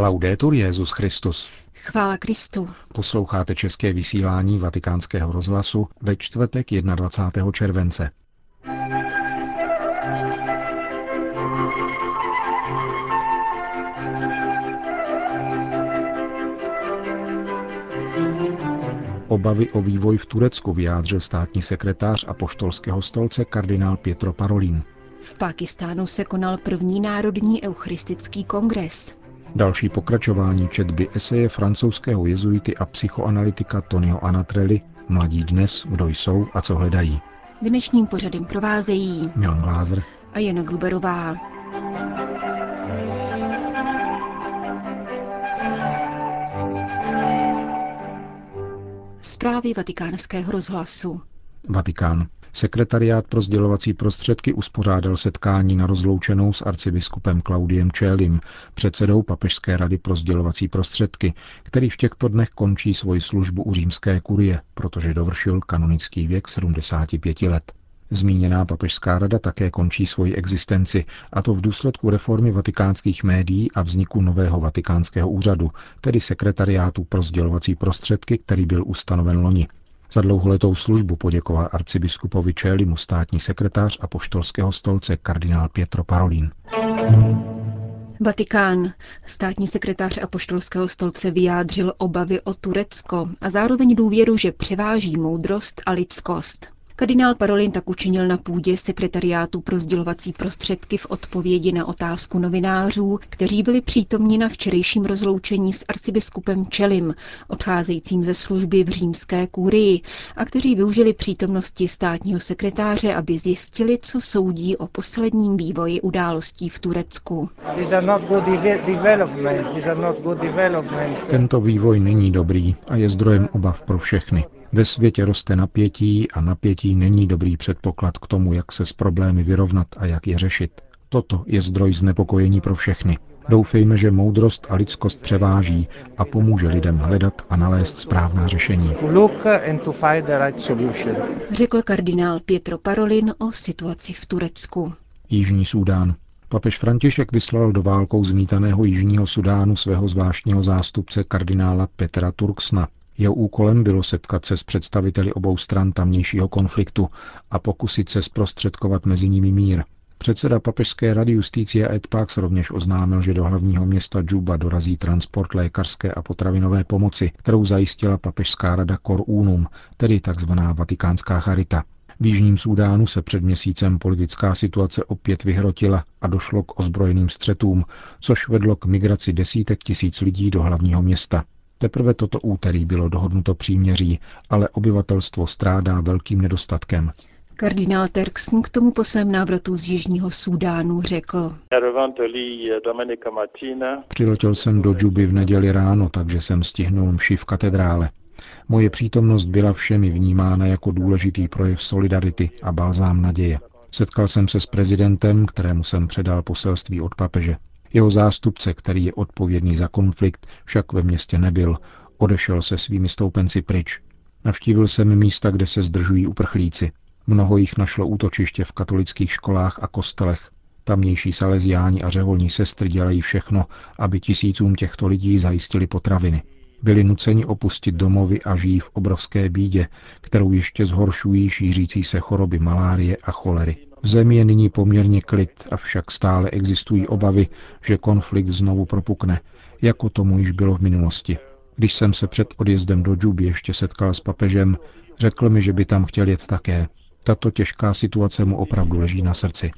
Laudetur Jezus Christus. Chvála Kristu. Posloucháte české vysílání Vatikánského rozhlasu ve čtvrtek 21. července. Obavy o vývoj v Turecku vyjádřil státní sekretář apoštolského stolce kardinál Pietro Parolin. V Pakistánu se konal první národní eucharistický kongres. Další pokračování četby eseje francouzského jezuity a psychoanalytika Tonio Anatrelli Mladí dnes, kdo jsou a co hledají. Dnešním pořadem provázejí Milan Glázer a Jana Gruberová. Zprávy vatikánského rozhlasu. Vatikán. Sekretariát pro sdělovací prostředky uspořádal setkání na rozloučenou s arcibiskupem Klaudiem Čélim, předsedou Papežské rady pro sdělovací prostředky, který v těchto dnech končí svoji službu u římské kurie, protože dovršil kanonický věk 75 let. Zmíněná papežská rada také končí svoji existenci, a to v důsledku reformy vatikánských médií a vzniku nového vatikánského úřadu, tedy sekretariátu pro sdělovací prostředky, který byl ustanoven loni. Za dlouholetou službu poděkoval arcibiskupovi Čélimu státní sekretář a poštolského stolce kardinál Pietro Parolin. Vatikán. Státní sekretář apoštolského stolce vyjádřil obavy o Turecko a zároveň důvěru, že převáží moudrost a lidskost. Kardinál Parolin tak učinil na půdě sekretariátu pro sdělovací prostředky v odpovědi na otázku novinářů, kteří byli přítomni na včerejším rozloučení s arcibiskupem Čelim, odcházejícím ze služby v římské kůrii, a kteří využili přítomnosti státního sekretáře, aby zjistili, co soudí o posledním vývoji událostí v Turecku. Tento vývoj není dobrý a je zdrojem obav pro všechny. Ve světě roste napětí a napětí není dobrý předpoklad k tomu, jak se s problémy vyrovnat a jak je řešit. Toto je zdroj znepokojení pro všechny. Doufejme, že moudrost a lidskost převáží a pomůže lidem hledat a nalézt správná řešení. Řekl kardinál Pietro Parolin o situaci v Turecku. Jižní Súdán. Papež František vyslal do válkou zmítaného Jižního Sudánu svého zvláštního zástupce kardinála Petra Turksna. Jeho úkolem bylo setkat se s představiteli obou stran tamnějšího konfliktu a pokusit se zprostředkovat mezi nimi mír. Předseda papežské rady Justícia Ed Pax rovněž oznámil, že do hlavního města Džuba dorazí transport lékařské a potravinové pomoci, kterou zajistila papežská rada Cor Unum, tedy tzv. vatikánská charita. V Jižním Súdánu se před měsícem politická situace opět vyhrotila a došlo k ozbrojeným střetům, což vedlo k migraci desítek tisíc lidí do hlavního města. Teprve toto úterý bylo dohodnuto příměří, ale obyvatelstvo strádá velkým nedostatkem. Kardinál Terksen k tomu po svém návratu z Jižního Súdánu řekl. Přiletěl jsem do Džuby v neděli ráno, takže jsem stihnul mši v katedrále. Moje přítomnost byla všemi vnímána jako důležitý projev solidarity a balzám naděje. Setkal jsem se s prezidentem, kterému jsem předal poselství od papeže. Jeho zástupce, který je odpovědný za konflikt, však ve městě nebyl, odešel se svými stoupenci pryč. Navštívil jsem místa, kde se zdržují uprchlíci. Mnoho jich našlo útočiště v katolických školách a kostelech. Tamnější saleziáni a řeholní sestry dělají všechno, aby tisícům těchto lidí zajistili potraviny. Byli nuceni opustit domovy a žijí v obrovské bídě, kterou ještě zhoršují šířící se choroby malárie a cholery. V zemi je nyní poměrně klid, avšak stále existují obavy, že konflikt znovu propukne, jako tomu již bylo v minulosti. Když jsem se před odjezdem do Džuby ještě setkal s papežem, řekl mi, že by tam chtěl jet také. Tato těžká situace mu opravdu leží na srdci.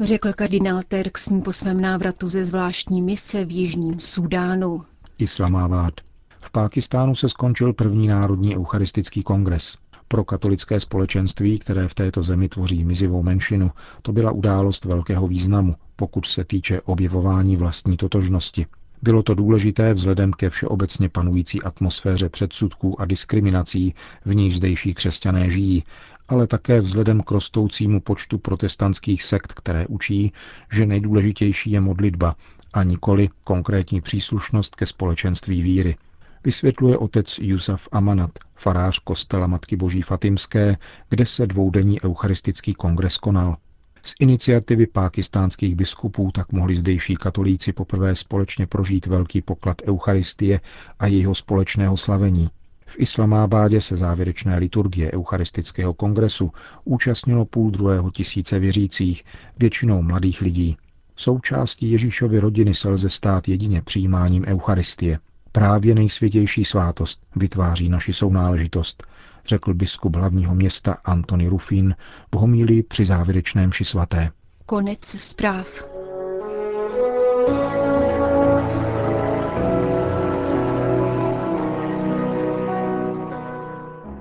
Řekl kardinál Terksen po svém návratu ze zvláštní mise v Jižním Súdánu. Islamabad. V Pákistánu se skončil první národní eucharistický kongres. Pro katolické společenství, které v této zemi tvoří mizivou menšinu, to byla událost velkého významu, pokud se týče objevování vlastní totožnosti. Bylo to důležité vzhledem ke všeobecně panující atmosféře předsudků a diskriminací, v níž zdejší křesťané žijí, ale také vzhledem k rostoucímu počtu protestantských sekt, které učí, že nejdůležitější je modlitba a nikoli konkrétní příslušnost ke společenství víry vysvětluje otec Jusaf Amanat, farář kostela Matky Boží Fatimské, kde se dvoudenní eucharistický kongres konal. Z iniciativy pákistánských biskupů tak mohli zdejší katolíci poprvé společně prožít velký poklad Eucharistie a jejího společného slavení. V Islamábádě se závěrečné liturgie Eucharistického kongresu účastnilo půl druhého tisíce věřících, většinou mladých lidí. Součástí Ježíšovy rodiny se lze stát jedině přijímáním Eucharistie. Právě nejsvětější svátost vytváří naši sounáležitost, řekl biskup hlavního města Antony Rufín v homílii při závěrečném ši svaté. Konec zpráv.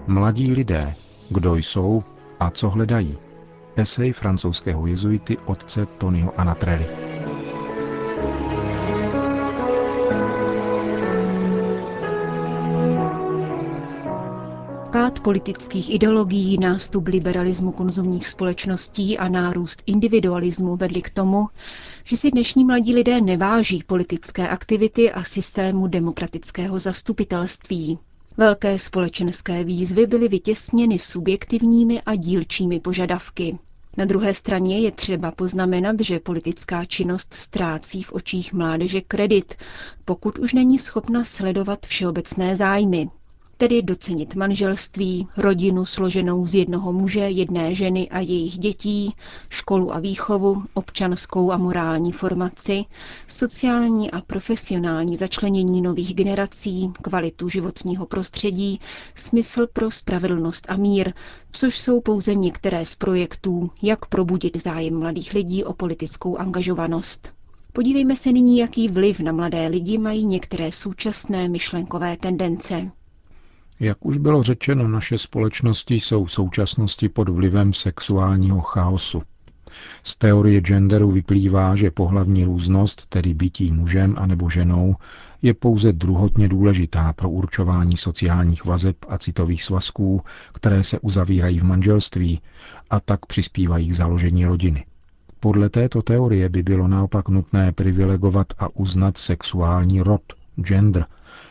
Mladí lidé, kdo jsou a co hledají. Esej francouzského jezuity otce Tonyho Anatrelli. Politických ideologií, nástup liberalismu konzumních společností a nárůst individualismu vedli k tomu, že si dnešní mladí lidé neváží politické aktivity a systému demokratického zastupitelství. Velké společenské výzvy byly vytěsněny subjektivními a dílčími požadavky. Na druhé straně je třeba poznamenat, že politická činnost ztrácí v očích mládeže kredit, pokud už není schopna sledovat všeobecné zájmy, tedy docenit manželství, rodinu složenou z jednoho muže, jedné ženy a jejich dětí, školu a výchovu, občanskou a morální formaci, sociální a profesionální začlenění nových generací, kvalitu životního prostředí, smysl pro spravedlnost a mír, což jsou pouze některé z projektů, jak probudit zájem mladých lidí o politickou angažovanost. Podívejme se nyní, jaký vliv na mladé lidi mají některé současné myšlenkové tendence. Jak už bylo řečeno, naše společnosti jsou v současnosti pod vlivem sexuálního chaosu. Z teorie genderu vyplývá, že pohlavní různost, tedy bytí mužem anebo ženou, je pouze druhotně důležitá pro určování sociálních vazeb a citových svazků, které se uzavírají v manželství a tak přispívají k založení rodiny. Podle této teorie by bylo naopak nutné privilegovat a uznat sexuální rod, gender,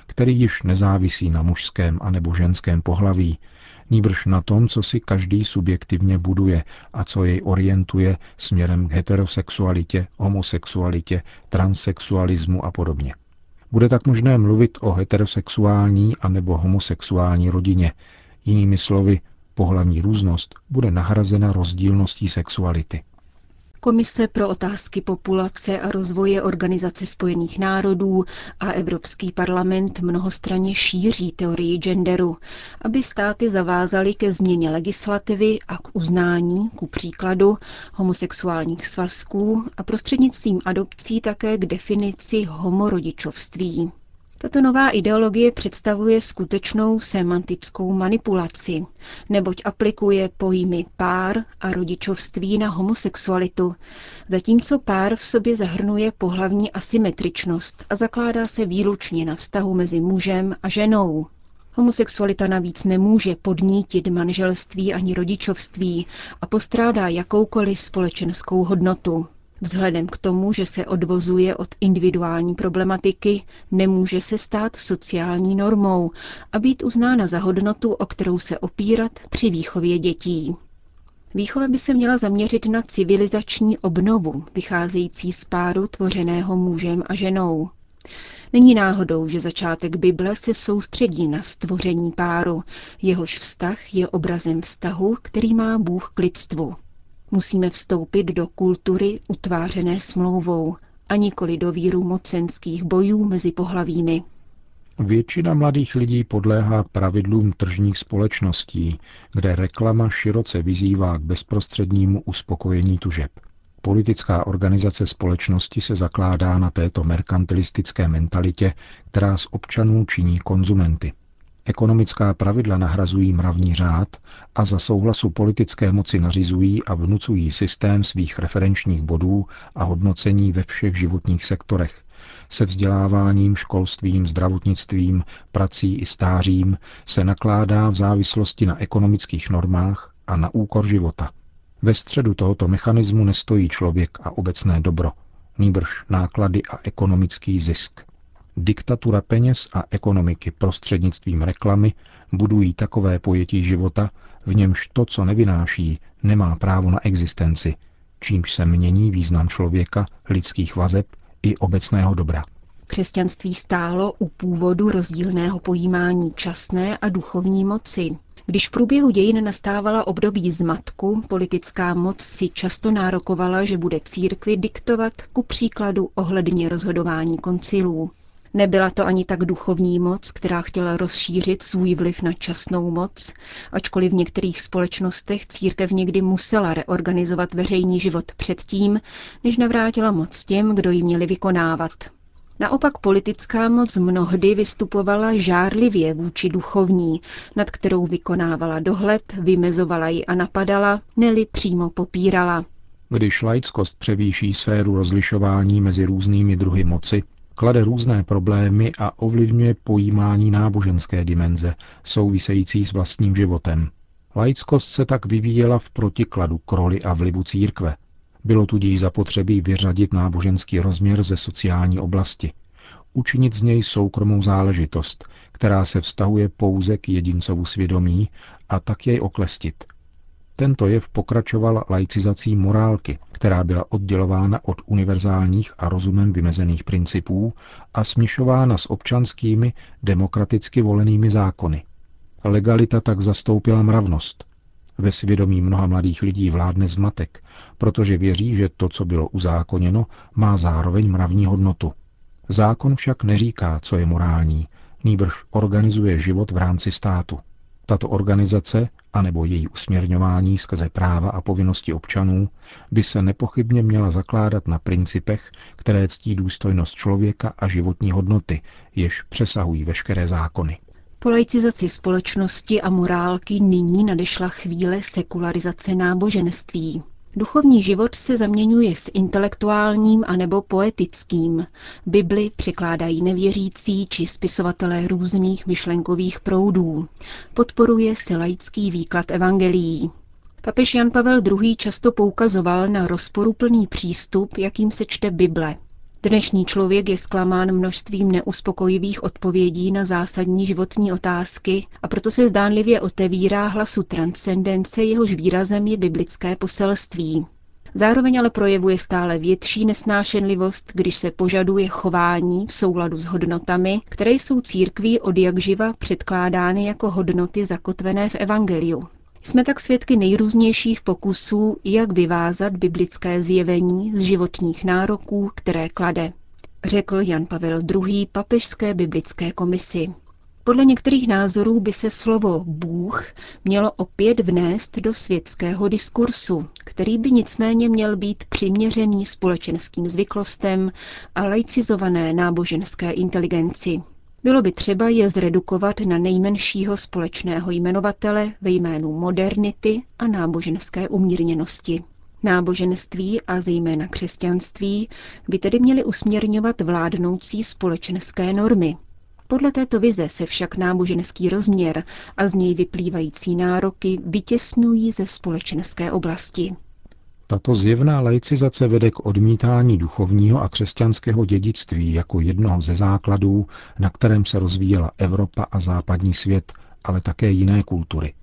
který již nezávisí na mužském anebo ženském pohlaví, níbrž na tom, co si každý subjektivně buduje a co jej orientuje směrem k heterosexualitě, homosexualitě, transsexualismu a podobně. Bude tak možné mluvit o heterosexuální anebo homosexuální rodině. Jinými slovy, pohlavní různost bude nahrazena rozdílností sexuality. Komise pro otázky populace a rozvoje Organizace spojených národů a Evropský parlament mnohostranně šíří teorii genderu, aby státy zavázaly ke změně legislativy a k uznání, ku příkladu, homosexuálních svazků a prostřednictvím adopcí také k definici homorodičovství. Tato nová ideologie představuje skutečnou semantickou manipulaci, neboť aplikuje pojmy pár a rodičovství na homosexualitu, zatímco pár v sobě zahrnuje pohlavní asymetričnost a zakládá se výlučně na vztahu mezi mužem a ženou. Homosexualita navíc nemůže podnítit manželství ani rodičovství a postrádá jakoukoliv společenskou hodnotu. Vzhledem k tomu, že se odvozuje od individuální problematiky, nemůže se stát sociální normou a být uznána za hodnotu, o kterou se opírat při výchově dětí. Výchova by se měla zaměřit na civilizační obnovu, vycházející z páru tvořeného mužem a ženou. Není náhodou, že začátek Bible se soustředí na stvoření páru, jehož vztah je obrazem vztahu, který má Bůh k lidstvu. Musíme vstoupit do kultury utvářené smlouvou a nikoli do víru mocenských bojů mezi pohlavími. Většina mladých lidí podléhá pravidlům tržních společností, kde reklama široce vyzývá k bezprostřednímu uspokojení tužeb. Politická organizace společnosti se zakládá na této merkantilistické mentalitě, která z občanů činí konzumenty. Ekonomická pravidla nahrazují mravní řád a za souhlasu politické moci nařizují a vnucují systém svých referenčních bodů a hodnocení ve všech životních sektorech, se vzděláváním, školstvím, zdravotnictvím, prací i stářím se nakládá v závislosti na ekonomických normách a na úkor života. Ve středu tohoto mechanismu nestojí člověk a obecné dobro, nýbrž náklady a ekonomický zisk. Diktatura peněz a ekonomiky prostřednictvím reklamy budují takové pojetí života, v němž to, co nevynáší, nemá právo na existenci, čímž se mění význam člověka, lidských vazeb i obecného dobra. Křesťanství stálo u původu rozdílného pojímání časné a duchovní moci. Když v průběhu dějin nastávala období zmatku, politická moc si často nárokovala, že bude církvi diktovat ku příkladu ohledně rozhodování koncilů. Nebyla to ani tak duchovní moc, která chtěla rozšířit svůj vliv na časnou moc, ačkoliv v některých společnostech církev někdy musela reorganizovat veřejný život předtím, než navrátila moc těm, kdo ji měli vykonávat. Naopak politická moc mnohdy vystupovala žárlivě vůči duchovní, nad kterou vykonávala dohled, vymezovala ji a napadala, neli přímo popírala. Když laickost převýší sféru rozlišování mezi různými druhy moci, klade různé problémy a ovlivňuje pojímání náboženské dimenze, související s vlastním životem. Laickost se tak vyvíjela v protikladu k roli a vlivu církve. Bylo tudíž zapotřebí vyřadit náboženský rozměr ze sociální oblasti, učinit z něj soukromou záležitost, která se vztahuje pouze k jedincovu svědomí a tak jej oklestit. Tento jev pokračoval laicizací morálky, která byla oddělována od univerzálních a rozumem vymezených principů a směšována s občanskými, demokraticky volenými zákony. Legalita tak zastoupila mravnost. Ve svědomí mnoha mladých lidí vládne zmatek, protože věří, že to, co bylo uzákoněno, má zároveň mravní hodnotu. Zákon však neříká, co je morální, nýbrž organizuje život v rámci státu. Tato organizace, anebo její usměrňování skrze práva a povinnosti občanů, by se nepochybně měla zakládat na principech, které ctí důstojnost člověka a životní hodnoty, jež přesahují veškeré zákony. Po laicizaci společnosti a morálky nyní nadešla chvíle sekularizace náboženství. Duchovní život se zaměňuje s intelektuálním anebo poetickým. Bibli překládají nevěřící či spisovatelé různých myšlenkových proudů. Podporuje se laický výklad evangelií. Papež Jan Pavel II. často poukazoval na rozporuplný přístup, jakým se čte Bible. Dnešní člověk je zklamán množstvím neuspokojivých odpovědí na zásadní životní otázky a proto se zdánlivě otevírá hlasu transcendence, jehož výrazem je biblické poselství. Zároveň ale projevuje stále větší nesnášenlivost, když se požaduje chování v souladu s hodnotami, které jsou církví od jak živa předkládány jako hodnoty zakotvené v Evangeliu. Jsme tak svědky nejrůznějších pokusů, jak vyvázat biblické zjevení z životních nároků, které klade, řekl Jan Pavel II. papežské biblické komisi. Podle některých názorů by se slovo Bůh mělo opět vnést do světského diskursu, který by nicméně měl být přiměřený společenským zvyklostem a laicizované náboženské inteligenci. Bylo by třeba je zredukovat na nejmenšího společného jmenovatele ve jménu modernity a náboženské umírněnosti. Náboženství a zejména křesťanství by tedy měly usměrňovat vládnoucí společenské normy. Podle této vize se však náboženský rozměr a z něj vyplývající nároky vytěsňují ze společenské oblasti. Tato zjevná laicizace vede k odmítání duchovního a křesťanského dědictví jako jednoho ze základů, na kterém se rozvíjela Evropa a západní svět, ale také jiné kultury.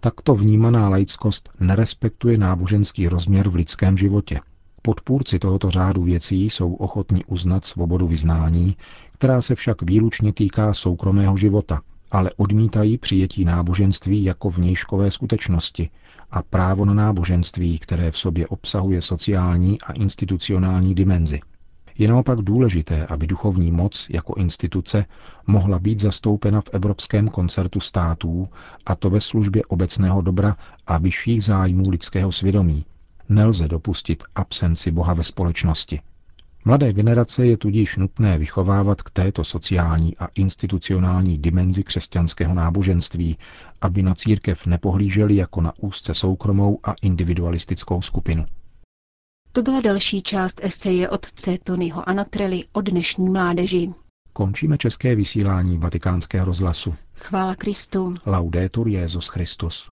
Takto vnímaná laickost nerespektuje náboženský rozměr v lidském životě. Podpůrci tohoto řádu věcí jsou ochotni uznat svobodu vyznání, která se však výlučně týká soukromého života, ale odmítají přijetí náboženství jako vnějškové skutečnosti a právo na náboženství, které v sobě obsahuje sociální a institucionální dimenzi. Je naopak důležité, aby duchovní moc jako instituce mohla být zastoupena v Evropském koncertu států, a to ve službě obecného dobra a vyšších zájmů lidského svědomí. Nelze dopustit absenci Boha ve společnosti. Mladé generace je tudíž nutné vychovávat k této sociální a institucionální dimenzi křesťanského náboženství, aby na církev nepohlíželi jako na úzce soukromou a individualistickou skupinu. To byla další část eseje otce Tonyho Anatrely o dnešní mládeži. Končíme české vysílání vatikánského rozhlasu. Chvála Kristu. Laudetur Jezus Christus.